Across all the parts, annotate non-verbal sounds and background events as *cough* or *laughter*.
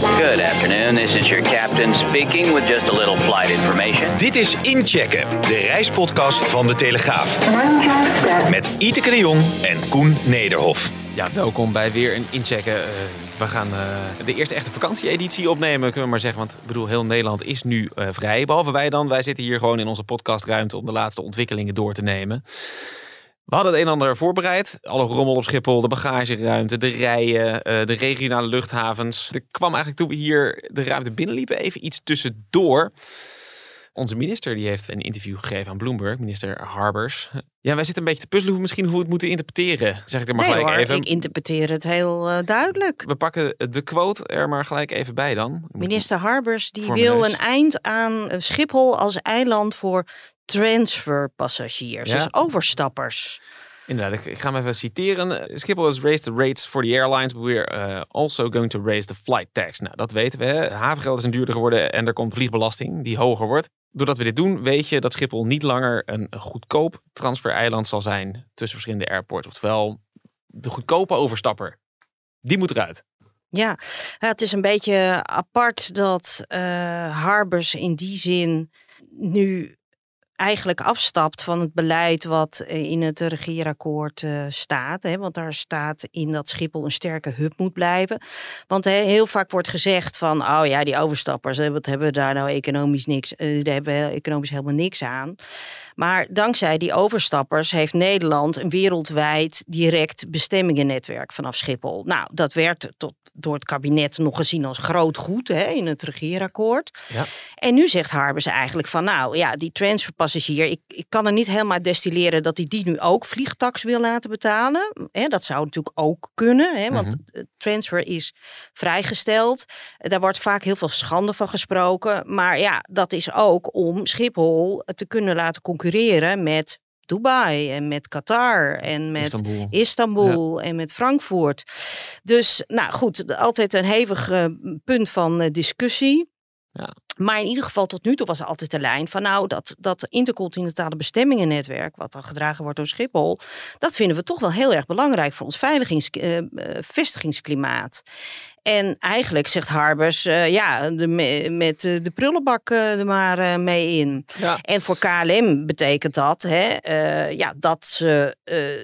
Good afternoon, this is your captain speaking with just a little flight information. Dit is Inchecken, de reispodcast van De Telegraaf. Met Iteke de Jong en Koen Nederhof. Ja, welkom bij weer een inchecken. Uh, we gaan uh, de eerste echte vakantieeditie opnemen, kunnen we maar zeggen. Want ik bedoel, heel Nederland is nu uh, vrij. Behalve wij dan. Wij zitten hier gewoon in onze podcastruimte om de laatste ontwikkelingen door te nemen. We hadden het een en ander voorbereid. Alle rommel op Schiphol, de bagageruimte, de rijen, de regionale luchthavens. Er kwam eigenlijk toen we hier de ruimte binnenliepen even iets tussendoor. Onze minister die heeft een interview gegeven aan Bloomberg, minister Harbers. Ja, wij zitten een beetje te puzzelen misschien hoe we het moeten interpreteren. Zeg ik er maar nee, gelijk hoor, even. Ik interpreteer het heel uh, duidelijk. We pakken de quote er maar gelijk even bij dan. Minister Harbers die wil een eind aan Schiphol als eiland voor transferpassagiers, Ja. dus overstappers. Inderdaad, ik, ga hem even citeren. Schiphol has raised the rates for the airlines, but we're uh, also going to raise the flight tax. Nou, dat weten we. Hè. Havengeld is duurder geworden en er komt vliegbelasting die hoger wordt. Doordat we dit doen, weet je dat Schiphol niet langer een goedkoop transfereiland zal zijn tussen verschillende airports. Oftewel, de goedkope overstapper, die moet eruit. Ja, ja, het is een beetje apart dat uh, Harbers in die zin nu eigenlijk afstapt van het beleid wat in het regeerakkoord uh, staat. Hè, want daar staat in dat Schiphol een sterke hub moet blijven. Want hè, heel vaak wordt gezegd van, oh ja, die overstappers, hè, wat hebben we daar nou economisch niks, uh, daar hebben we economisch helemaal niks aan. Maar dankzij die overstappers heeft Nederland een wereldwijd direct bestemmingennetwerk vanaf Schiphol. Nou, dat werd tot, door het kabinet nog gezien als groot goed hè, in het regeerakkoord. Ja. En nu zegt Harbers eigenlijk van, nou ja, die transferpassagier, ik, ik kan er niet helemaal destilleren dat hij die nu ook vliegtax wil laten betalen. Hè, dat zou natuurlijk ook kunnen, hè, want Mhm. transfer is vrijgesteld. Daar wordt vaak heel veel schande van gesproken. Maar ja, dat is ook om Schiphol te kunnen laten concurreren met Dubai en met Qatar en met Istanbul. Istanbul en met Frankfurt. Dus nou goed, altijd een hevig uh, punt van uh, discussie. Ja. Maar in ieder geval tot nu toe was er altijd de lijn van nou dat, dat intercontinentale bestemmingennetwerk, wat dan gedragen wordt door Schiphol, dat vinden we toch wel heel erg belangrijk voor ons veiligings, uh, vestigingsklimaat. En eigenlijk zegt Harbers, uh, ja, de, met de prullenbak uh, er maar mee in. Ja. En voor KLM betekent dat hè, ja, dat ze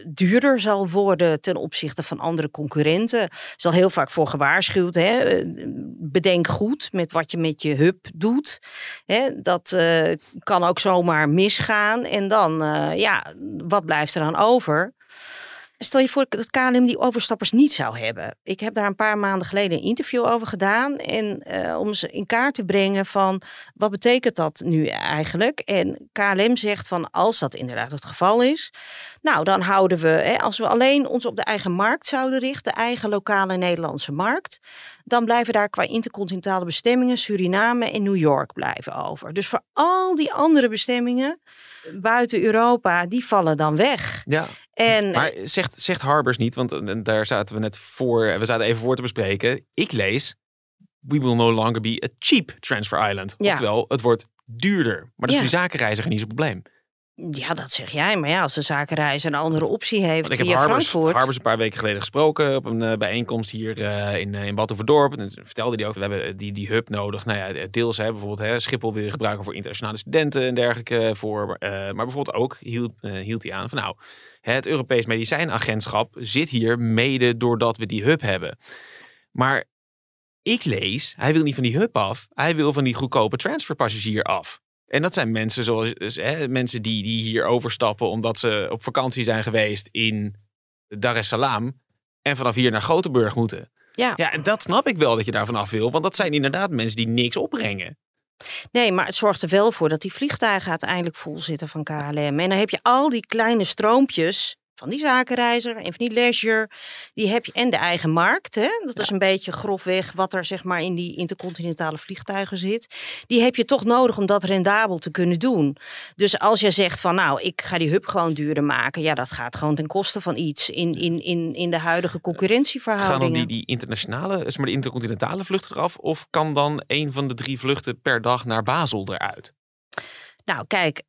duurder zal worden ten opzichte van andere concurrenten. Er is al heel vaak voor gewaarschuwd. Hè. Bedenk goed met wat je met je hub doet. Hè. Dat kan ook zomaar misgaan. En dan, ja, wat blijft er dan over? Stel je voor dat KLM die overstappers niet zou hebben. Ik heb daar een paar maanden geleden een interview over gedaan. En uh, om ze in kaart te brengen van wat betekent dat nu eigenlijk? En KLM zegt van als dat inderdaad het geval is. Nou, dan houden we, hè, als we alleen ons op de eigen markt zouden richten. De eigen lokale Nederlandse markt. Dan blijven daar qua intercontinentale bestemmingen Suriname en New York blijven over. Dus voor al die andere bestemmingen buiten Europa, die vallen dan weg. Ja. En, maar zegt, zegt Harbers niet, want uh, daar zaten we net voor, we zaten even voor te bespreken. Ik lees, we will no longer be a cheap transfer island. Ja. Oftewel, het wordt duurder. Maar dat is voor die zakenreiziger niet zo'n probleem. Ja, dat zeg jij. Maar ja, als de zakenreizer een andere optie heeft ik heb via Harbers, Frankfurt. Harbers een paar weken geleden gesproken op een uh, bijeenkomst hier uh, in, uh, in Batuverdorp. En vertelde hij ook, we hebben die, die hub nodig. Nou ja, deels hè, bijvoorbeeld hè, Schiphol wil je gebruiken voor internationale studenten en dergelijke. Voor, maar bijvoorbeeld ook hield, hield hij aan van nou, het Europees Medicijnagentschap zit hier mede doordat we die hub hebben. Maar ik lees, hij wil niet van die hub af. Hij wil van die goedkope transferpassagier af. En dat zijn mensen zoals dus, hè, mensen die, die hier overstappen omdat ze op vakantie zijn geweest in Dar es Salaam en vanaf hier naar Gothenburg moeten. Ja. Ja, en dat snap ik wel dat je daar vanaf wil, want dat zijn inderdaad mensen die niks opbrengen. Nee, maar het zorgt er wel voor dat die vliegtuigen uiteindelijk vol zitten van KLM. En dan heb je al die kleine stroompjes van die zakenreiziger en van die leisure. Die heb je en de eigen markt. Hè? Dat is een beetje grofweg wat er zeg maar in die intercontinentale vliegtuigen zit. Die heb je toch nodig om dat rendabel te kunnen doen. Dus als je zegt van nou, ik ga die hub gewoon duurder maken. Ja, dat gaat gewoon ten koste van iets in, in, in, in de huidige concurrentieverhoudingen. Gaan dan die, die internationale, zeg maar de intercontinentale vluchten eraf? Of kan dan een van de drie vluchten per dag naar Basel eruit? Nou, kijk,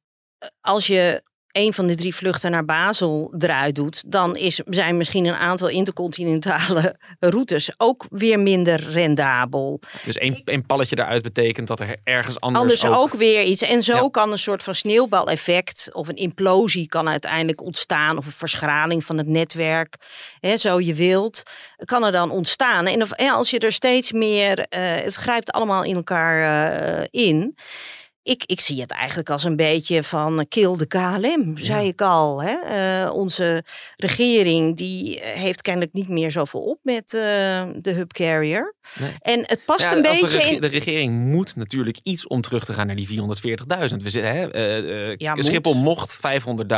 als je een van de drie vluchten naar Basel eruit doet, dan is, zijn misschien een aantal intercontinentale *laughs* routes ook weer minder rendabel. Dus één, één palletje eruit betekent dat er ergens anders, anders ook... weer iets. En zo kan een soort van sneeuwbaleffect of een implosie kan uiteindelijk ontstaan of een verschraling van het netwerk, hè, zo je wilt, kan er dan ontstaan. En of, als je er steeds meer, uh, het grijpt allemaal in elkaar uh, in ik, ik zie het eigenlijk als een beetje van kill de KLM, zei ik al. Hè? Uh, onze regering die heeft kennelijk niet meer zoveel op met uh, de hub carrier. Nee. En het past ja, een beetje de, reg in... de regering moet natuurlijk iets om terug te gaan naar die 440.000. We zitten, hè, uh, ja, Schiphol moet. mocht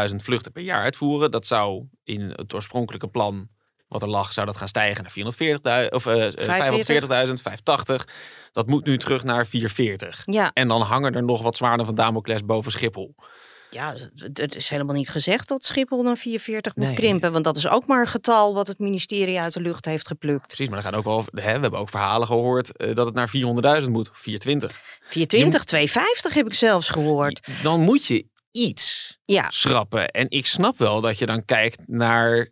500.000 vluchten per jaar uitvoeren. Dat zou in het oorspronkelijke plan wat er lag, zou dat gaan stijgen naar 440.000 of 540.000, 580. Dat moet nu terug naar 440. Ja. En dan hangen er nog wat zwaarden van Damocles boven Schiphol. Ja, het is helemaal niet gezegd dat Schiphol naar 44 moet nee. krimpen. Want dat is ook maar een getal wat het ministerie uit de lucht heeft geplukt. Precies, maar er gaan ook wel, hè, we hebben ook verhalen gehoord uh, dat het naar 400.000 moet. 420. 420, 250 heb ik zelfs gehoord. Dan moet je iets ja. schrappen. En ik snap wel dat je dan kijkt naar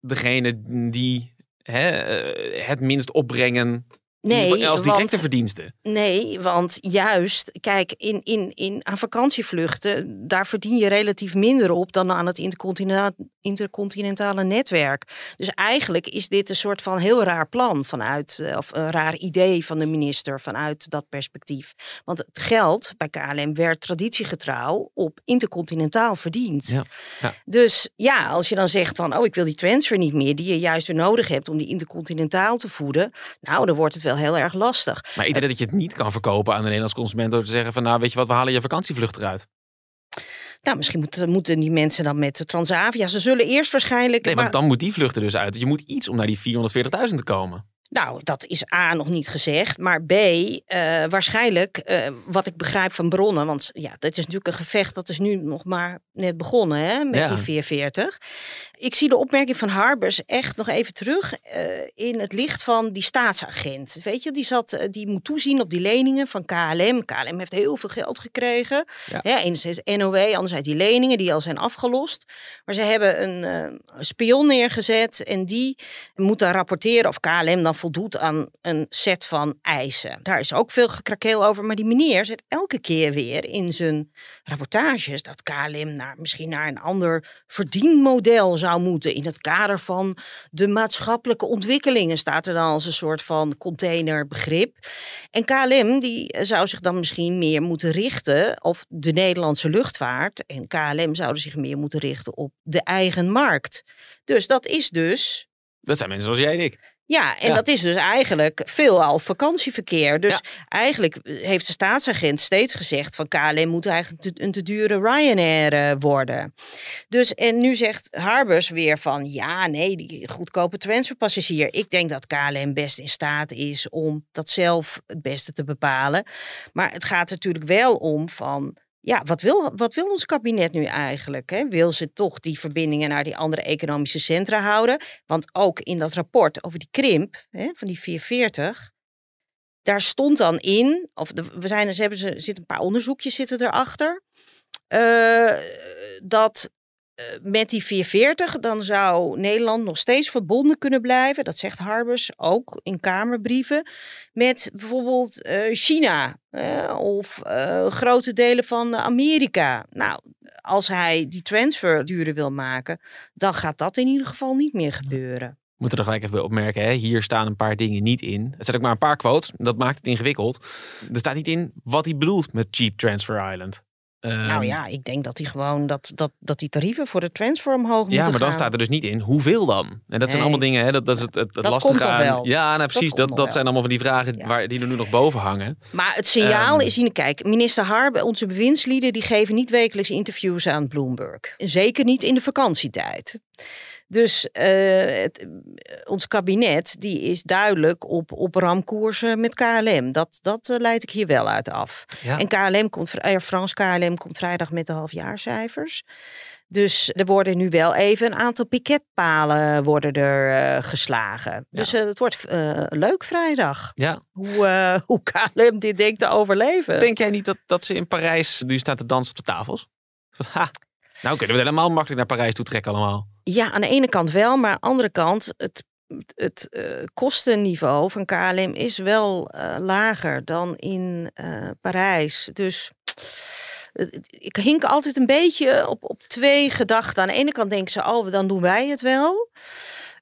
degene die hè, uh, het minst opbrengen Nee, als directe want, verdiensten. Nee, want juist, kijk, in, in, in, aan vakantievluchten, daar verdien je relatief minder op dan aan het intercontinentale, intercontinentale netwerk. Dus eigenlijk is dit een soort van heel raar plan vanuit, of een raar idee van de minister vanuit dat perspectief. Want het geld bij KLM werd traditiegetrouw op intercontinentaal verdiend. Ja, ja. Dus ja, als je dan zegt van, oh, ik wil die transfer niet meer, die je juist weer nodig hebt om die intercontinentaal te voeden, nou, dan wordt het wel heel erg lastig. Maar ik denk dat je het niet kan verkopen aan de Nederlandse consument door te zeggen van nou weet je wat, we halen je vakantievlucht eruit. Nou, misschien moeten, moeten die mensen dan met de Transavia. Ze zullen eerst waarschijnlijk. Nee, want dan moet die vluchten dus uit. Je moet iets om naar die 440.000 te komen. Nou, dat is A nog niet gezegd. Maar B, uh, waarschijnlijk, uh, wat ik begrijp van bronnen. Want ja, dit is natuurlijk een gevecht dat is nu nog maar net begonnen hè, met Ja. die 440. Ik zie de opmerking van Harbers echt nog even terug uh, in het licht van die staatsagent. Weet je, die, zat, uh, die moet toezien op die leningen van KLM. KLM heeft heel veel geld gekregen. Ja. Ja, enerzijds NOW, anderzijds die leningen die al zijn afgelost. Maar ze hebben een uh, spion neergezet en die moet dan rapporteren of KLM dan voldoet aan een set van eisen. Daar is ook veel gekrakeel over, maar die meneer zet elke keer weer in zijn rapportages dat KLM naar, misschien naar een ander verdienmodel zou in het kader van de maatschappelijke ontwikkelingen staat er dan als een soort van containerbegrip. En KLM die zou zich dan misschien meer moeten richten op de Nederlandse luchtvaart en KLM zouden zich meer moeten richten op de eigen markt. Dus dat is dus Dat zijn mensen zoals jij en ik. Ja, en Ja. dat is dus eigenlijk veelal vakantieverkeer. Dus Ja. eigenlijk heeft de staatsagent steeds gezegd van KLM moet eigenlijk te- een te dure Ryanair eh, worden. Dus en nu zegt Harbers weer van ja, nee, die goedkope transferpassagier. Ik denk dat KLM best in staat is om dat zelf het beste te bepalen. Maar het gaat er natuurlijk wel om van ja, wat wil, wat wil ons kabinet nu eigenlijk? Hè? Wil ze toch die verbindingen naar die andere economische centra houden? Want ook in dat rapport over die krimp hè, van die 440, daar stond dan in, of we zijn, ze hebben ze zitten een paar onderzoekjes zitten erachter, eh, dat met die 440 dan zou Nederland nog steeds verbonden kunnen blijven, dat zegt Harbers ook in Kamerbrieven, met bijvoorbeeld eh, China eh, of eh, grote delen van Amerika. Nou, als hij die transfer duurder wil maken, dan gaat dat in ieder geval niet meer gebeuren. We moeten er gelijk even bij opmerken. Hè? Hier staan een paar dingen niet in. Het zijn ook maar een paar quotes. Dat maakt het ingewikkeld. Er staat niet in wat hij bedoelt met Cheap Transfer Island. Ehm, nou ja, ik denk dat die gewoon dat, dat, dat die tarieven voor de transfer omhoog moeten Ja, maar dan staat er dus niet in hoeveel dan. En dat zijn allemaal dingen, hè, dat, dat is het, het, het Dat lastige aan. wel. Ja, nou, precies. Dat, dat zijn allemaal van die vragen Ja. waar, die er nu nog boven hangen. Maar het signaal Ehm. is in, kijk, minister Harbe, onze bewindslieden, die geven niet wekelijks interviews aan Bloomberg. Zeker niet in de vakantietijd. Dus eh, het- ons kabinet die is duidelijk op, op ramkoersen met KLM. Dat, dat eh, leid ik hier wel uit af. Ja. En KLM komt, Air France KLM komt vrijdag met de halfjaarcijfers. Dus er worden nu wel even een aantal piketpalen worden er eh, geslagen. Dus eh, het wordt eh, leuk vrijdag. Ja. Hoe, eh, *laughs* hoe KLM dit denkt te overleven. Denk jij niet dat, dat ze in Parijs nu staan te dansen op de tafels? Van, *laughs* ha, nou kunnen we helemaal makkelijk naar Parijs toe trekken allemaal. Ja, aan de ene kant wel, maar aan de andere kant, het, het eh, kostenniveau van KLM is wel eh, lager dan in eh, Parijs. Dus ik hink altijd een beetje op, op twee gedachten. Aan de ene kant denken ze, oh, dan doen wij het wel.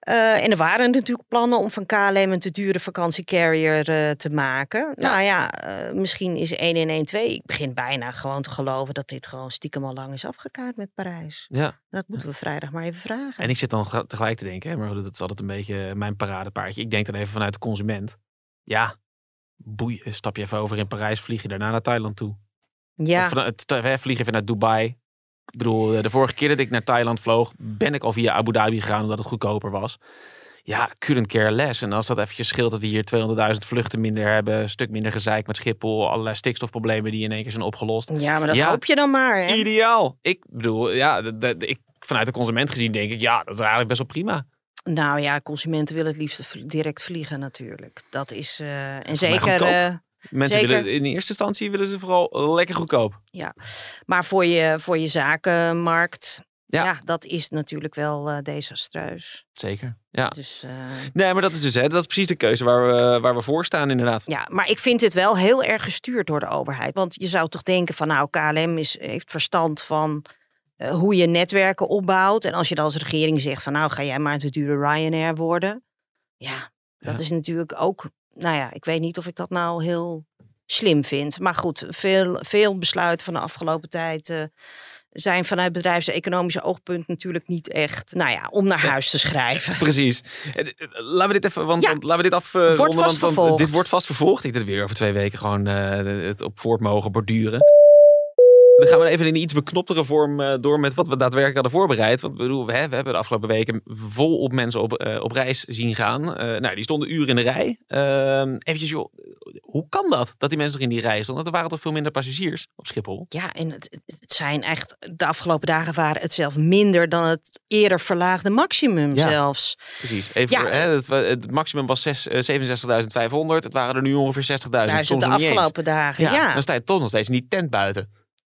Eh, en er waren natuurlijk plannen om van KLM een te dure vakantiecarrier eh, te maken. Nou ja, eh, misschien is 1 in 1 2. Ik begin bijna gewoon te geloven dat dit gewoon stiekem al lang is afgekaart met Parijs. Ja. Dat moeten we vrijdag maar even vragen. En ik zit dan ge- tegelijk te denken, hè, maar dat is altijd een beetje mijn paradepaardje. Ik denk dan even vanuit de consument. Ja, boeien, stap je even over in Parijs, vlieg je daarna naar Thailand toe. ja, Of vanuit, vlieg even naar Dubai. Ik bedoel, eh, de vorige keer dat ik naar Thailand vloog, ben ik al via Abu Dhabi gegaan omdat het goedkoper was. Ja, couldn't care less. En als dat eventjes scheelt dat we hier 200.000 vluchten minder hebben, een stuk minder gezeik met Schiphol, allerlei stikstofproblemen die in één keer zijn opgelost. ja, maar dat Ja. hoop je dan maar. Hè? Ideaal. Ik bedoel, ja, dat- dat- ik, vanuit de consument gezien denk ik, ja, dat is eigenlijk best wel prima. Nou ja, consumenten willen het liefst direct vliegen natuurlijk. Dat is, eh, en zeker, Mensen Zeker. willen in eerste instantie willen ze vooral lekker goedkoop. maar voor je, voor je zakenmarkt, Ja. ja. dat is natuurlijk wel eh, desastreus. Zeker. Ja. Dus, eh, Nee, maar dat is dus hè, dat is precies de keuze waar we, waar we voor staan inderdaad. ja, maar ik vind dit wel heel erg gestuurd door de overheid. Want je zou toch denken van nou, KLM is, heeft verstand van eh, hoe je netwerken opbouwt. En als je dan als regering zegt van nou, ga jij maar een te dure Ryanair worden. Ja, dat Ja. is natuurlijk ook, nou ja, ik weet niet of ik dat nou heel slim vind. Maar goed, veel, veel besluiten van de afgelopen tijd eh, zijn vanuit bedrijfseconomische oogpunt natuurlijk niet echt, nou ja, om naar huis te schrijven. *laughs* Precies. Eh, Laten we dit even, want, Ja. want laten we dit af. vast want, want dit wordt vast vervolgd. Ik denk dat we weer over twee weken gewoon het op voort mogen borduren. Dan gaan we even in een iets beknoptere vorm eh, door met wat we daadwerkelijk hadden voorbereid. Want bedoel, we, hè, we hebben de afgelopen weken volop mensen op, eh, op reis zien gaan. Eh, nou, die stonden uren in de rij. Ehm eventjes, joh, hoe kan dat? Dat die mensen nog in die rij stonden? Want er waren toch veel minder passagiers op Schiphol? Ja, en het, het- zijn echt, de afgelopen dagen waren het zelf minder dan het eerder verlaagde maximum Ja. zelfs. Precies. Even Ja. voor, hè, het, maximum was zes- eh, 67.500. Het waren er nu ongeveer 60.000. Duizend soms de niet afgelopen dagen, Ja, ja. Dan sta je toch nog steeds in die tent buiten.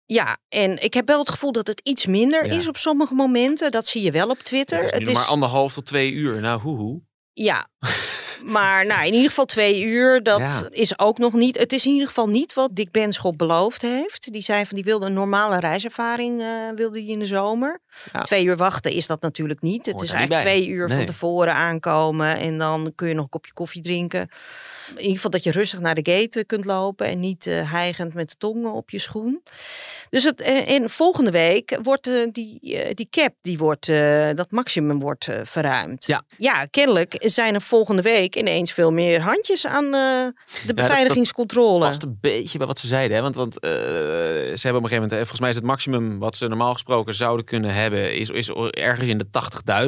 Ja, en ik heb wel het gevoel dat het iets minder Ja. is op sommige momenten. Dat zie je wel op Twitter. Het is maar anderhalf tot twee uur. Nou, hoe hoe. Ja, *laughs* maar nou, in ieder geval twee uur, dat Ja. is ook nog niet. Het is in ieder geval niet wat Dick Benschop beloofd heeft. Die zei van die wilde een normale reiservaring eh, wilde in de zomer. Ja. Twee uur wachten is dat natuurlijk niet. Het Hoort is eigenlijk twee uur Nee. van tevoren aankomen en dan kun je nog een kopje koffie drinken. In ieder geval dat je rustig naar de gate kunt lopen en niet eh hijgend met de tongen op je schoen. Dus het, eh, en volgende week wordt eh, die, die cap, die wordt, dat maximum wordt verruimd. Ja. ja, kennelijk zijn er volgende week ineens veel meer handjes aan de dat- beveiligingscontrole. Past een beetje bij wat ze zeiden. Hè? Want, want ze hebben op een gegeven moment... hè, Volgens mij is het maximum wat ze normaal gesproken zouden kunnen hebben... is, is ergens in de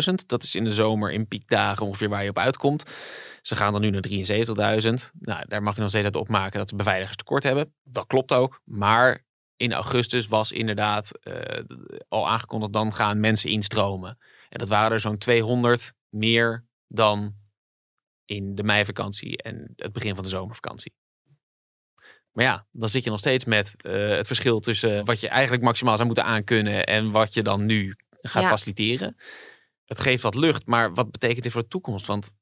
80.000. Dat is in de zomer in piekdagen ongeveer waar je op uitkomt. Ze gaan dan nu naar 73.000. Nou, daar mag je nog steeds uit opmaken dat de beveiligers tekort hebben. Dat klopt ook. Maar in augustus was inderdaad eh, al aangekondigd... dan gaan mensen instromen. En dat waren er zo'n 200 meer dan in de meivakantie en het begin van de zomervakantie. Maar ja, dan zit je nog steeds met eh, het verschil tussen wat je eigenlijk maximaal zou moeten aankunnen en wat je dan nu gaat Ja. faciliteren. Het geeft wat lucht, maar wat betekent dit voor de toekomst? Want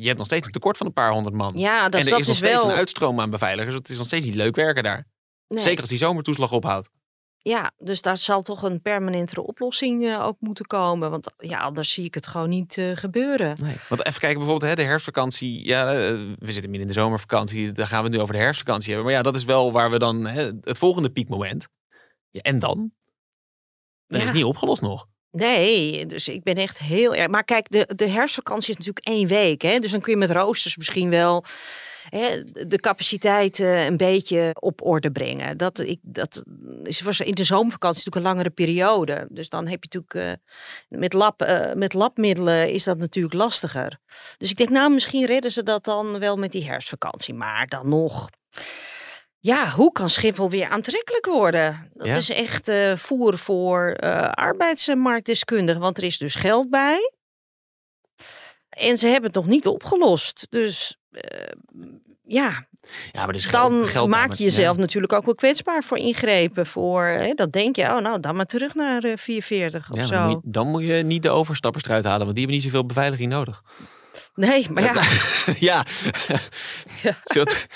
je hebt nog steeds een tekort van een paar honderd man. ja, dat, en er dat is nog is steeds wel. een uitstroom aan beveiligers. Het is nog steeds niet leuk werken daar. Nee. Zeker als die zomertoeslag ophoudt. Ja, dus daar zal toch een permanentere oplossing eh, ook moeten komen. Want ja, anders zie ik het gewoon niet eh, gebeuren. Nee. Want even kijken, bijvoorbeeld hè, de herfstvakantie. Ja, eh, we zitten midden in de zomervakantie. Daar gaan we het nu over de herfstvakantie hebben. Maar ja, dat is wel waar we dan hè, het volgende piekmoment. Ja, en dan? Dan is Ja. niet opgelost nog. Nee, dus ik ben echt heel erg. Maar kijk, de, de herfstvakantie is natuurlijk één week. Hè? Dus dan kun je met roosters misschien wel hè, de capaciteit een beetje op orde brengen. Dat, ik, dat is, was in de zomervakantie natuurlijk een langere periode. Dus dan heb je natuurlijk eh, met, lab, eh, met labmiddelen is dat natuurlijk lastiger. Dus ik denk, nou, misschien redden ze dat dan wel met die herfstvakantie. Maar dan nog. Ja, hoe kan Schiphol weer aantrekkelijk worden? Dat Ja. is echt eh, voer voor eh, arbeidsmarktdeskundigen, want er is dus geld bij. En ze hebben het nog niet opgelost. Dus eh, ja, Ja, maar geld- dan geld bij, maak je jezelf ja. natuurlijk ook wel kwetsbaar voor ingrepen. Voor, hè, dat denk je, oh nou, dan maar terug naar eh 440 of zo. dan, moet je, dan moet je niet de overstappers eruit halen, want die hebben niet zoveel beveiliging nodig. Nee, maar ja, ja. *laughs* *laughs* Zult-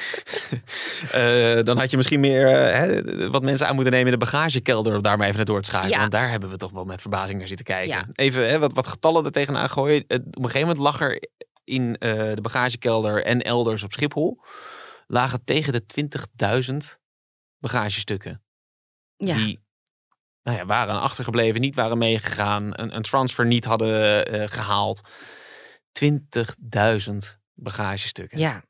Eh, dan had je misschien meer eh, hè, wat mensen aan moeten nemen in de bagagekelder om daar maar even naar door te schakelen. Ja. Want daar hebben we toch wel met verbazing naar zitten kijken. Ja. Even hè, wat, wat getallen er tegenaan gooien. Op een gegeven moment lag er in eh, de bagagekelder en elders op Schiphol lagen tegen de 20.000 bagagestukken. ja. Die nou ja, waren achtergebleven, niet waren meegegaan, een, een transfer niet hadden eh, gehaald. 20.000 bagagestukken. ja.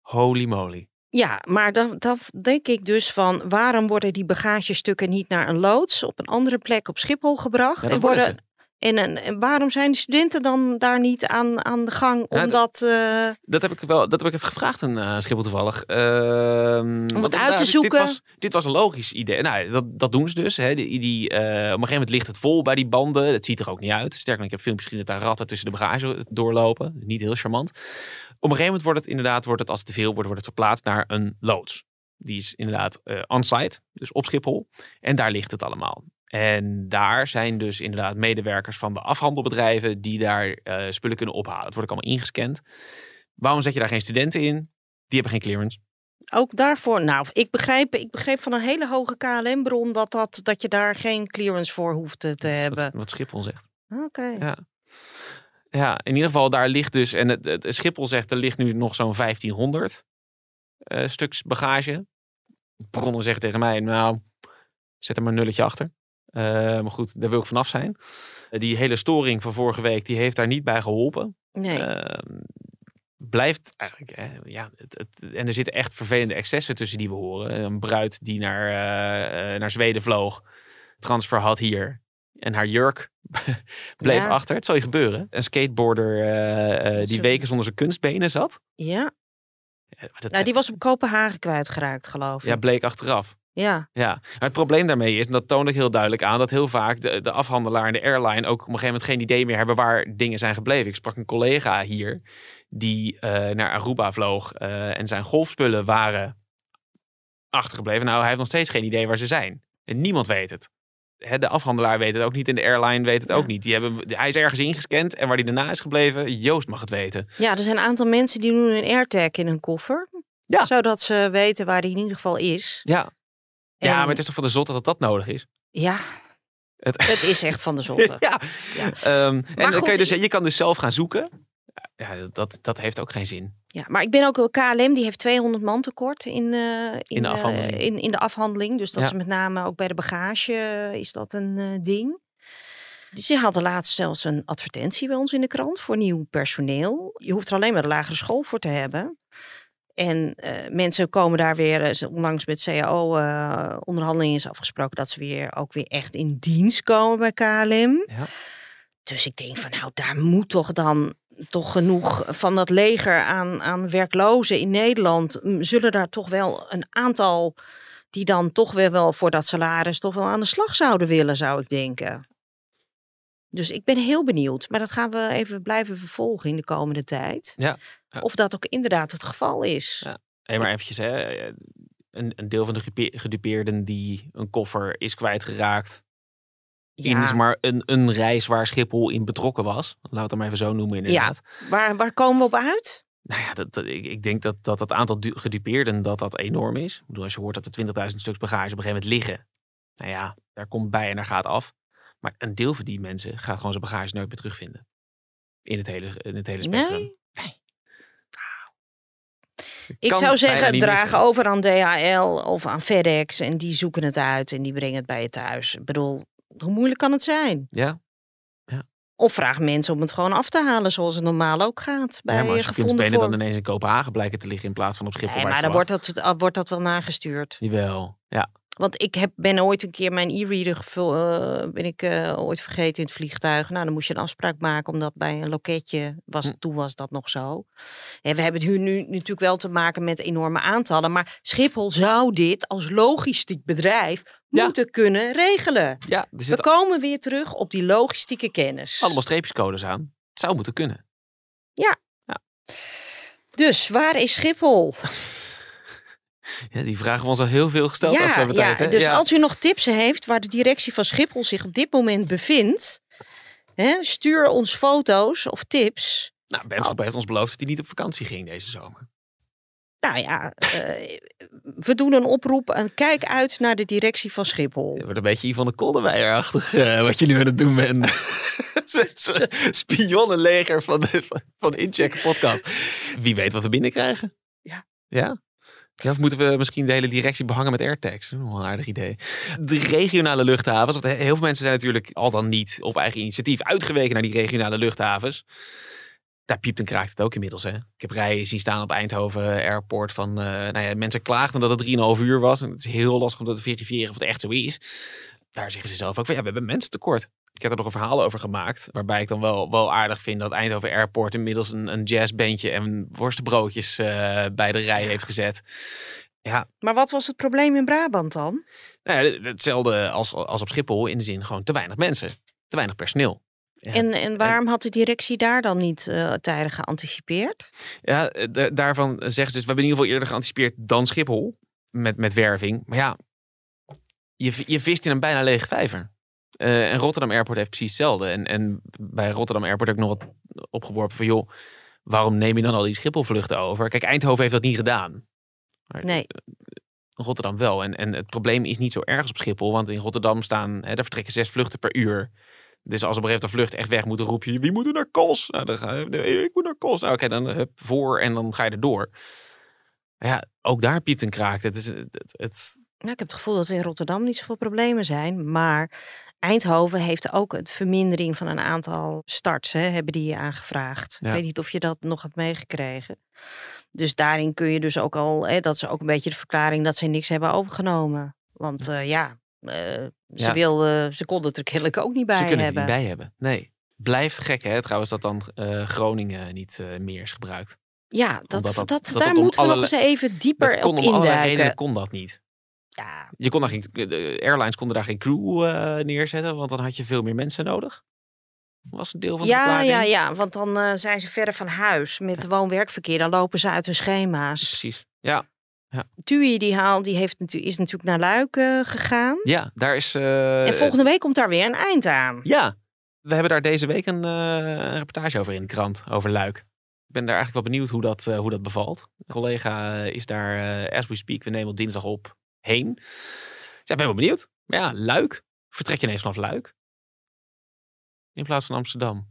Holy moly. Ja, maar dan, dan denk ik dus van waarom worden die bagagestukken niet naar een loods op een andere plek op Schiphol gebracht? Ja, en, worden, en, en, en waarom zijn de studenten dan daar niet aan, aan de gang? Ja, Omdat, eh, Dat heb ik wel, dat heb ik even gevraagd aan eh, Schiphol toevallig. Ehm, het want uit te dit- zoeken? Dit was, dit was een logisch idee. Nou, dat, dat doen ze dus. Hè. Die, die, eh, op een gegeven moment ligt het vol bij die banden. Het ziet er ook niet uit. Sterker nog, ik heb filmpjes gezien dat daar ratten tussen de bagage doorlopen. Niet heel charmant. Op een gegeven moment wordt het inderdaad, wordt het, als het te veel wordt, wordt het verplaatst naar een loods. Die is inderdaad eh on-site, dus op Schiphol. En daar ligt het allemaal. En daar zijn dus inderdaad medewerkers van de afhandelbedrijven die daar eh, spullen kunnen ophalen. Het wordt ook allemaal ingescand. Waarom zet je daar geen studenten in? Die hebben geen clearance. ook daarvoor, nou, ik begrijp, ik begreep van een hele hoge KLM-bron dat, dat, dat je daar geen clearance voor hoeft te, Dat is hebben. Wat, wat Schiphol zegt. Oké. Ja. Ja, in ieder geval daar ligt dus, en het, het Schiphol zegt er ligt nu nog zo'n 1500 eh, stuks bagage. Bronnen zeggen tegen mij, nou, zet er maar een nulletje achter. Eh, maar goed, daar wil ik vanaf zijn. Eh, die hele storing van vorige week, die heeft daar niet bij geholpen. Nee. Ehm, blijft eigenlijk, hè, ja, het, het, en er zitten echt vervelende excessen tussen die we horen. Een bruid die naar, eh, naar Zweden vloog, transfer had hier en haar jurk *laughs* bleef Ja. achter. Het zal je gebeuren. Een skateboarder die weken zonder zijn kunstbenen zat. ja, nou, die was op Kopenhagen kwijtgeraakt, geloof ik. ja, bleek achteraf. Ja, Ja, maar het probleem daarmee is, en dat toont ik heel duidelijk aan, dat heel vaak de, de afhandelaar en de airline ook op een gegeven moment geen idee meer hebben waar dingen zijn gebleven. Ik sprak een collega hier die eh, naar Aruba vloog eh, en zijn golfspullen waren achtergebleven. Nou, hij heeft nog steeds geen idee waar ze zijn. En niemand weet het. Hè, de afhandelaar weet het ook niet en de airline weet het Ja. ook niet. Die hebben, hij is ergens ingescand en waar hij daarna is gebleven, Joost mag het weten. Ja, er zijn een aantal mensen die doen een AirTag in hun koffer. Ja. Zodat ze weten waar hij in ieder geval is. Ja. Ja, maar het is toch van de zotte dat dat nodig is? Ja, Het, *laughs* het is echt van de zotte. ja. Ja. Ehm, en dan kan je, dus, je kan dus zelf gaan zoeken. Ja, dat, dat heeft ook geen zin. Ja, maar ik ben ook wel KLM, die heeft 200 man tekort in, eh, in, de eh, afhandeling. in, in de afhandeling. Dus dat Ja. is met name ook bij de bagage eh, is dat een ding. Dus die hadden laatst zelfs een advertentie bij ons in de krant voor nieuw personeel. Je hoeft er alleen maar de lagere school voor te hebben. En eh, mensen komen daar weer, eh, onlangs met CAO-onderhandelingen is afgesproken dat ze weer ook weer echt in dienst komen bij KLM. Ja. Dus ik denk van nou, daar moet toch dan toch genoeg van dat leger aan, aan werklozen in Nederland. Zullen daar toch wel een aantal die dan toch weer wel voor dat salaris toch wel aan de slag zouden willen, zou ik denken. Dus ik ben heel benieuwd. Maar dat gaan we even blijven vervolgen in de komende tijd. Ja, ja. Of dat ook inderdaad het geval is. Ja. Hey, maar eventjes, hè. Een, een deel van de gedupe- gedupeerden die een koffer is kwijtgeraakt. In maar een, een reis waar Schiphol in betrokken was. Laten we het maar even zo noemen inderdaad. waar, waar komen we op uit? Nou ja, dat, dat- ik, ik denk dat, dat het aantal du- gedupeerden dat dat enorm is. Ik bedoel, als je hoort dat er 20.000 stuks bagage op een gegeven moment liggen. Nou ja, daar komt bij en daar gaat af. Maar een deel van die mensen gaat gewoon zijn bagage nooit meer terugvinden. In het hele, in het hele spectrum. Nee. Ik zou zeggen, draag over aan DHL of aan FedEx. En die zoeken het uit en die brengen het bij je thuis. Ik bedoel, hoe moeilijk kan het zijn? Ja, Of vraag mensen om het gewoon af te halen zoals het normaal ook gaat. Bij ja maar als je kunstbenen dan ineens in Kopenhagen blijken te liggen in plaats van op Schiphol. Nee, maar dan wordt dat, wordt dat wel nagestuurd. Jawel, ja. Want ik heb, ben ooit een keer mijn e-reader gevul- eh, ben ik eh, ooit vergeten in het vliegtuig. Nou, dan moest je een afspraak maken, omdat bij een loketje was, Hm. toen was dat nog zo. En we hebben het nu, nu natuurlijk wel te maken met enorme aantallen. Maar Schiphol zou dit als logistiek bedrijf Ja. moeten kunnen regelen. Ja, We komen weer terug op die logistieke kennis. allemaal streepjescodes aan. Het zou moeten kunnen. Dus waar is Schiphol? Ja, die vragen we ons al heel veel gesteld ja, afgelopen ja, tijd. Hè? dus ja. als u nog tips heeft waar de directie van Schiphol zich op dit moment bevindt, hè, stuur ons foto's of tips. Nou, Benschop heeft ons beloofd dat hij niet op vakantie ging deze zomer. Nou ja, eh, we doen een oproep en kijk uit naar de directie van Schiphol. Het wordt een beetje Yvonne Kolderweijer-achtig eh, wat je nu aan het doen bent. *laughs* Spionnenleger van, de, van, van Incheck podcast. Wie weet wat we binnenkrijgen. Ja. Ja? Ja, of moeten we misschien de hele directie behangen met AirTags? Is wel een aardig idee. De regionale luchthavens. Want heel veel mensen zijn natuurlijk al dan niet op eigen initiatief uitgeweken naar die regionale luchthavens. Daar piept en kraakt het ook inmiddels. Hè? Ik heb rijen zien staan op Eindhoven Airport van... eh, nou ja, mensen klaagden dat het 3,5 uur was. En het is heel lastig om dat te verifiëren of het echt zo is. Daar zeggen ze zelf ook van, ja, we hebben mensen tekort. Ik heb er nog een verhaal over gemaakt. Waarbij ik dan wel, wel aardig vind dat Eindhoven Airport inmiddels een, een jazzbandje en worstenbroodjes eh, bij de rij heeft gezet. Ja, Maar wat was het probleem in Brabant dan? nou ja, hetzelfde als, als op Schiphol in de zin gewoon te weinig mensen. Te weinig personeel. Ja. En, en waarom had de directie daar dan niet eh, tijdig geanticipeerd? Ja, eh, da- daarvan zeggen ze dus, we hebben in ieder geval eerder geanticipeerd dan Schiphol. Met, met werving. Maar ja, je, je vist in een bijna lege vijver. Eh, en Rotterdam Airport heeft precies hetzelfde. En, en bij Rotterdam Airport heb ik nog wat opgeworpen van, joh, waarom neem je dan al die Schiphol-vluchten over? Kijk, Eindhoven heeft dat niet gedaan. Maar Nee. Rotterdam wel. En, en het probleem is niet zo erg op Schiphol, want in Rotterdam staan, hè, daar vertrekken zes vluchten per uur. Dus als op een gegeven moment een vlucht echt weg moet, dan roep je, wie moet er naar Kos? Nou, dan ga je, nee, ik moet naar Kos. Nou, oké, dan hup, voor en dan ga je erdoor. Maar ja, ook daar piept en kraakt. Het is, het, het, het- Nou, ik heb het gevoel dat er in Rotterdam niet zoveel problemen zijn. Maar Eindhoven heeft ook het vermindering van een aantal starts, hè, hebben die aangevraagd. Ja. Ik weet niet of je dat nog hebt meegekregen. Dus daarin kun je dus ook al, hè, dat is ook een beetje de verklaring dat ze niks hebben overgenomen. Want eh, ja, eh, ze, Ja. wilden, ze konden het er kennelijk ook niet bij ze kunnen hebben. het niet bij hebben. Nee. Blijft gek, hè? Trouwens, dat dan eh, Groningen niet eh, meer is gebruikt. Ja, dat, Omdat dat, dat- dat, dat daar om moeten we nog eens even dieper Dat kon op om allerlei induiken. redenen kon dat niet. Ja, Je kon daar geen, de airlines konden daar geen crew eh, neerzetten, want dan had je veel meer mensen nodig. Was een deel van de ja, verklaring. ja, ja, want dan eh, zijn ze verder van huis met woon-werkverkeer. Dan lopen ze uit hun schema's. Precies. Ja, TUI die haal, die heeft is natuurlijk naar Luik eh, gegaan. ja daar is... en volgende week komt daar weer een eind aan. Ja, we hebben daar deze week een, een reportage over in de krant, over Luik. Ik ben daar eigenlijk wel benieuwd hoe dat, hoe dat bevalt. Een collega is daar, as we speak, we nemen op dinsdag op, heen. Dus ja, ik ben wel benieuwd. Maar ja, Luik. Vertrek je ineens vanaf Luik? In plaats van Amsterdam.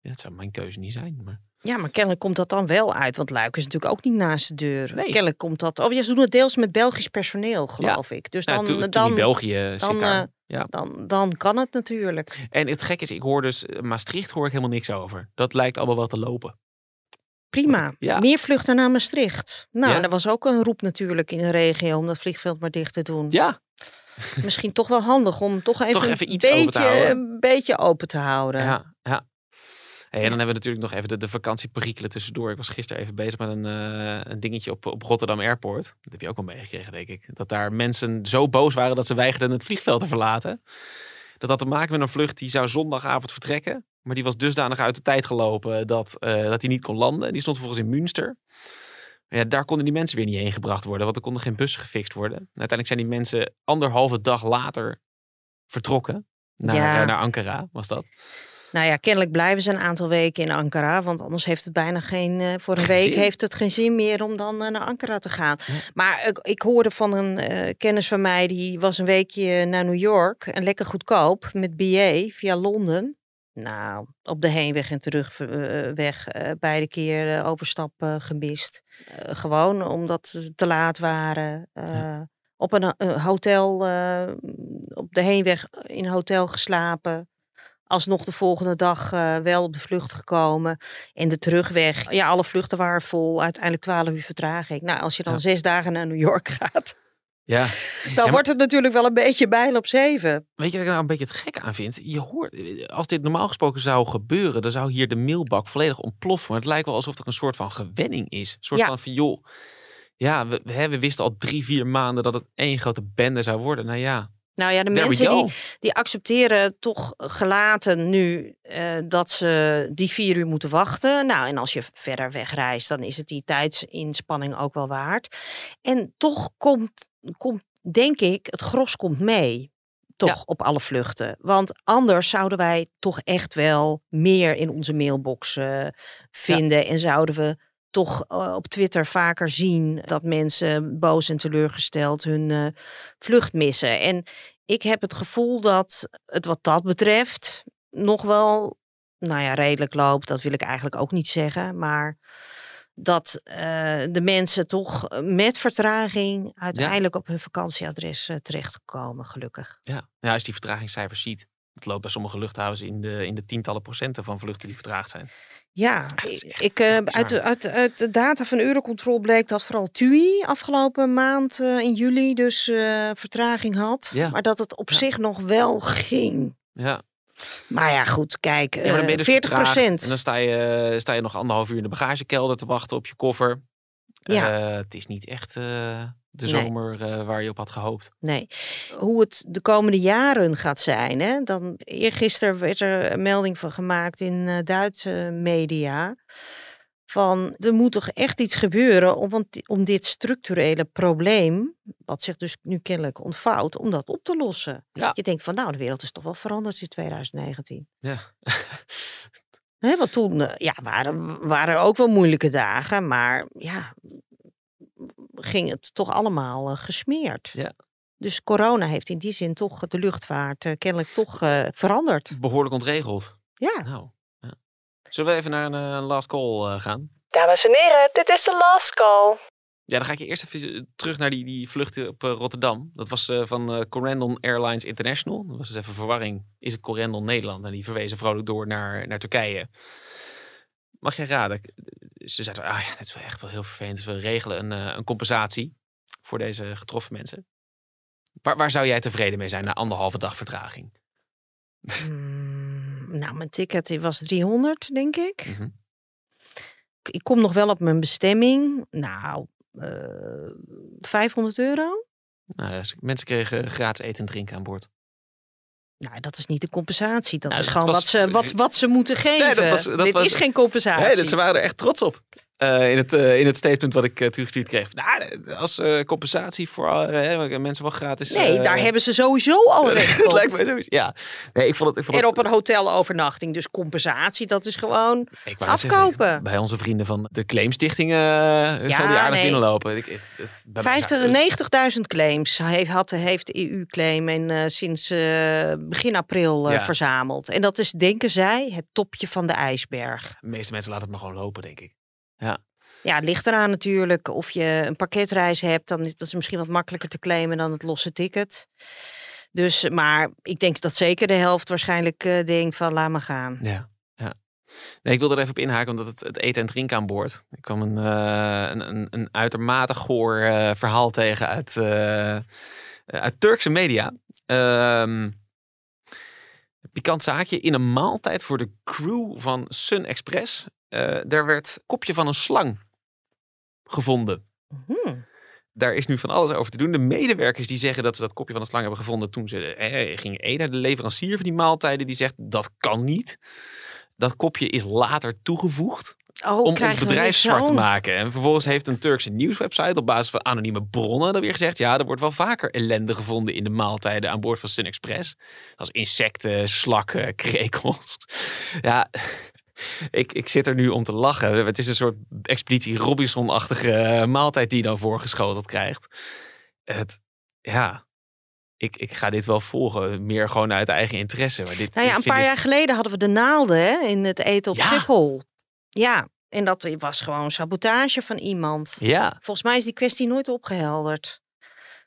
Ja, het zou mijn keuze niet zijn, maar... Ja, maar kennelijk komt dat dan wel uit. Want Luik is natuurlijk ook niet naast de deur. Nee. Kennelijk komt dat... Oh ja, ze doen het deels met Belgisch personeel, geloof ik. Dus dan, toen, toen dan, in België dan, eh, ja. dan, dan kan het natuurlijk. En het gek is, ik hoor dus, eh, Maastricht hoor ik helemaal niks over. Dat lijkt allemaal wel te lopen. Prima. Ja. Meer vluchten naar Maastricht. Nou, Ja. er was ook een roep natuurlijk in de regio om dat vliegveld maar dicht te doen. Ja, *laughs* Misschien toch wel handig om toch even, Toch een even iets open te beetje, houden. een beetje open te houden. Ja, ja. Hey, en dan hebben we natuurlijk nog even de, de vakantieperikelen tussendoor. Ik was gisteren even bezig met een, eh, een dingetje op, op Rotterdam Airport. Dat heb je ook wel meegekregen, denk ik. Dat daar mensen zo boos waren dat ze weigerden het vliegveld te verlaten. Dat had te maken met een vlucht die zou zondagavond vertrekken. Maar die was dusdanig uit de tijd gelopen dat, eh, dat die niet kon landen. Die stond volgens in Münster. Maar ja, daar konden die mensen weer niet heen gebracht worden. Want er konden geen bussen gefixt worden. Uiteindelijk zijn die mensen anderhalve dag later vertrokken. Naar, Ja. eh, naar Ankara was dat. Nou ja, kennelijk blijven ze een aantal weken in Ankara. Want anders heeft het bijna geen. eh, voor een week zin. heeft het geen zin meer om dan naar Ankara te gaan. Ja. Maar ik, ik hoorde van een kennis van mij. die was een weekje naar New York. En lekker goedkoop met BA via Londen. Nou, op de heenweg en terugweg uh, beide keer uh, overstap uh, gemist. gewoon omdat ze te laat waren. Ja. Op een hotel, op de heenweg in een hotel geslapen. Alsnog de volgende dag wel op de vlucht gekomen. En de terugweg, ja, alle vluchten waren vol. Uiteindelijk 12 uur vertraging. Nou, als je dan ja. zes dagen naar New York *laughs* gaat. Ja. Dan wordt het natuurlijk wel een beetje bijl op zeven. Weet je wat ik nou een beetje het gek aan vind? Je hoort, als dit normaal gesproken zou gebeuren, dan zou hier de mailbak volledig ontploffen. Maar het lijkt wel alsof er een soort van gewenning is. Een soort Ja. van van, joh, ja, we, we wisten al drie, vier maanden dat het één grote bende zou worden. Nou ja, Nou ja, de there mensen die, die accepteren toch gelaten nu eh, dat ze die vier uur moeten wachten. Nou, en als je verder wegreist, dan is het die tijdsinspanning ook wel waard. En toch komt, komt denk ik, het gros komt mee. Toch Ja. op alle vluchten. Want anders zouden wij toch echt wel meer in onze mailbox eh, vinden. En zouden we toch eh, op Twitter vaker zien dat mensen boos en teleurgesteld hun eh, vlucht missen. En ik heb het gevoel dat het wat dat betreft nog wel, nou ja, redelijk loopt. Dat wil ik eigenlijk ook niet zeggen. Maar dat eh, de mensen toch met vertraging uiteindelijk op hun vakantieadres eh, terechtkomen, gelukkig. Ja. ja, als je die vertragingscijfers ziet. Het loopt bij sommige luchthavens in de, in de tientallen procenten van vluchten die vertraagd zijn. Ja, ik, echt ik, eh, uit, de- uit, uit de data van Eurocontrol bleek dat vooral TUI afgelopen maand eh, in juli dus eh, vertraging had. Ja. Maar dat het op Ja. zich nog wel ging. Ja, Maar ja, goed, kijk, ja maar dan ben je dus 40 vertraagd procent. En dan sta je, sta je nog anderhalf uur in de bagagekelder te wachten op je koffer. Ja. Eh, het is niet echt eh, de Nee. zomer eh, waar je op had gehoopt. Nee, hoe het de komende jaren gaat zijn. Hè? Dan, eergisteren werd er een melding van gemaakt in Duitse media. Van er moet toch echt iets gebeuren om, want- om dit structurele probleem, wat zich dus nu kennelijk ontvouwt, om dat op te lossen. Ja. Je denkt van nou, de wereld is toch wel veranderd sinds 2019. Ja. Hè, want toen eh, ja, waren, waren er ook wel moeilijke dagen, maar ja, ging het toch allemaal eh, gesmeerd. Ja. Dus corona heeft in die zin toch de luchtvaart eh, kennelijk toch eh, veranderd. Behoorlijk ontregeld. Ja. Nou, ja. Zullen we even naar een last call eh, gaan? Dames en heren, dit is de last call. Ja, dan ga ik je eerst even eh, terug naar die, die vlucht op eh, Rotterdam. Dat was eh, van Corendon Airlines International. Dat was dus even verwarring. Is het Corendon Nederland? En die verwezen vrolijk door naar, naar Turkije. Mag jij raden? Ze zeiden, ah ja, dit is wel echt wel heel vervelend. We regelen een, een compensatie voor deze getroffen mensen. Waar, waar zou jij tevreden mee zijn na anderhalve dag vertraging? Hmm, nou, mijn ticket was 300, denk ik. Mhm. Ik- Ik kom nog wel op mijn bestemming. Nou, 500 euro? Nou, mensen kregen gratis eten en drinken aan boord. Nou, dat is niet de compensatie. Dat Nou, is dat gewoon was- wat, ze, wat, *laughs* wat ze moeten geven. was- dat Dit was- is geen compensatie. Nee, dat ze waren er echt trots op. Eh, in, het, eh, in het statement wat ik eh, teruggestuurd kreeg. Nou, als compensatie voor hè, mensen wel gratis. Nee, daar hebben ze sowieso al *laughs* recht op. lijkt mij sowieso. Ja, nee, ik vond het. Ik vond En het op een hotelovernachting. Dus compensatie, dat is gewoon zeggen, afkopen. bij onze vrienden van de claimstichting eh zal die aardig nee. binnenlopen. Ik, het, het, bij mij 50 zou- 90.000 claims heeft, had, heeft de EU-claim en sinds begin april Ja. verzameld. En dat is, denken zij, het topje van de ijsberg. De meeste mensen laten het maar gewoon lopen, denk ik. Ja, het ligt eraan natuurlijk of je een pakketreis hebt. Dan is dat is misschien wat makkelijker te claimen dan het losse ticket. Dus, maar ik denk dat zeker de helft waarschijnlijk eh, denkt van laat maar gaan. Ja, ja. Nee, ik wilde er even op inhaken, omdat het, het eten en drinken aan boord. Ik kwam een, eh, een, een, een uitermate goor eh, verhaal tegen uit, uit Turkse media. Ehm pikant zaakje. In een maaltijd voor de crew van Sun Express. Eh daar werd kopje van een slang gevonden. Hmm. Daar is nu van alles over te doen. De medewerkers die zeggen dat ze dat kopje van een slang hebben gevonden toen ze eh, gingen eten. De leverancier van die maaltijden die zegt dat kan niet. Dat kopje is later toegevoegd Oh, om ons bedrijf zwart te maken. En vervolgens heeft een Turkse nieuwswebsite op basis van anonieme bronnen dan weer gezegd... ja, er wordt wel vaker ellende gevonden in de maaltijden aan boord van Sun Express. Als insecten, slakken, krekels. Ja, ik, ik zit er nu om te lachen. Het is een soort expeditie Robinson-achtige eh, maaltijd die je dan voorgeschoteld krijgt. Het, ja, ik, ik ga dit wel volgen. Meer gewoon uit eigen interesse. Maar dit, Nou ja, een paar dit- jaar geleden hadden we de naalden hè, in het eten op Ja. Schiphol. Ja, en dat was gewoon sabotage van iemand. Ja, Volgens mij is die kwestie nooit opgehelderd.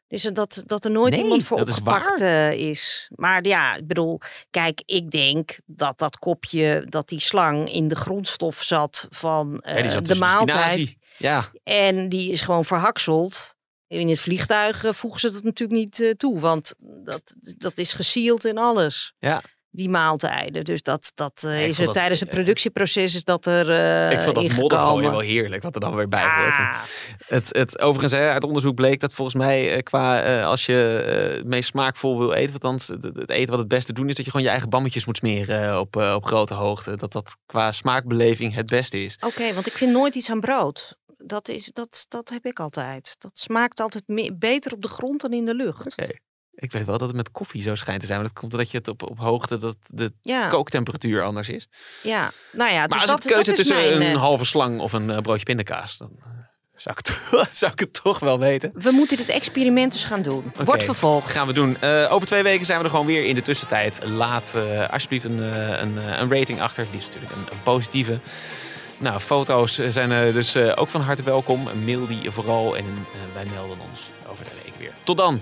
Dus dat, dat er nooit Nee, iemand voor dat is opgepakt eh, is. Maar ja, ik bedoel, kijk, ik denk dat dat kopje, dat die slang in de grondstof zat van ja, eh, zat de tussen maaltijd. Ja, En die is gewoon verhakseld. In het vliegtuig eh, voegen ze dat natuurlijk niet toe, want dat, dat is gesealed en alles. Ja. Die maaltijden. Dus dat, dat eh, Ja, is er dat, tijdens het eh, productieproces is dat er eh ik vond dat modder ingekomen. gooien wel heerlijk, wat er dan weer bij hoort. Ah, Het, het, overigens, hè, uit onderzoek bleek dat volgens mij qua als je het meest smaakvol wil eten, althans het, het eten wat het beste doen is dat je gewoon je eigen bammetjes moet smeren op, op grote hoogte. Dat dat qua smaakbeleving het beste is. Oké, want ik vind nooit iets aan brood. Dat, is, dat, dat heb ik altijd. Dat smaakt altijd me- beter op de grond dan in de lucht. Oké. Ik weet wel dat het met koffie zo schijnt te zijn, maar dat komt omdat je het op, op hoogte, dat de Ja, kooktemperatuur anders is. ja, nou ja, dus maar als dat, het keuze is tussen mijn, een eh, halve slang of een eh, broodje pindakaas, dan eh, zou, ik het, *laughs* zou ik het toch wel weten. We moeten dit experiment eens gaan doen. Wordt Oké, vervolgd. gaan we doen. Over twee weken zijn we er gewoon weer in de tussentijd. Laat alsjeblieft een, een, een rating achter. Het liefst natuurlijk een, een positieve. Nou, foto's zijn dus ook van harte welkom. Mail die vooral en wij melden ons over twee weken weer. Tot dan!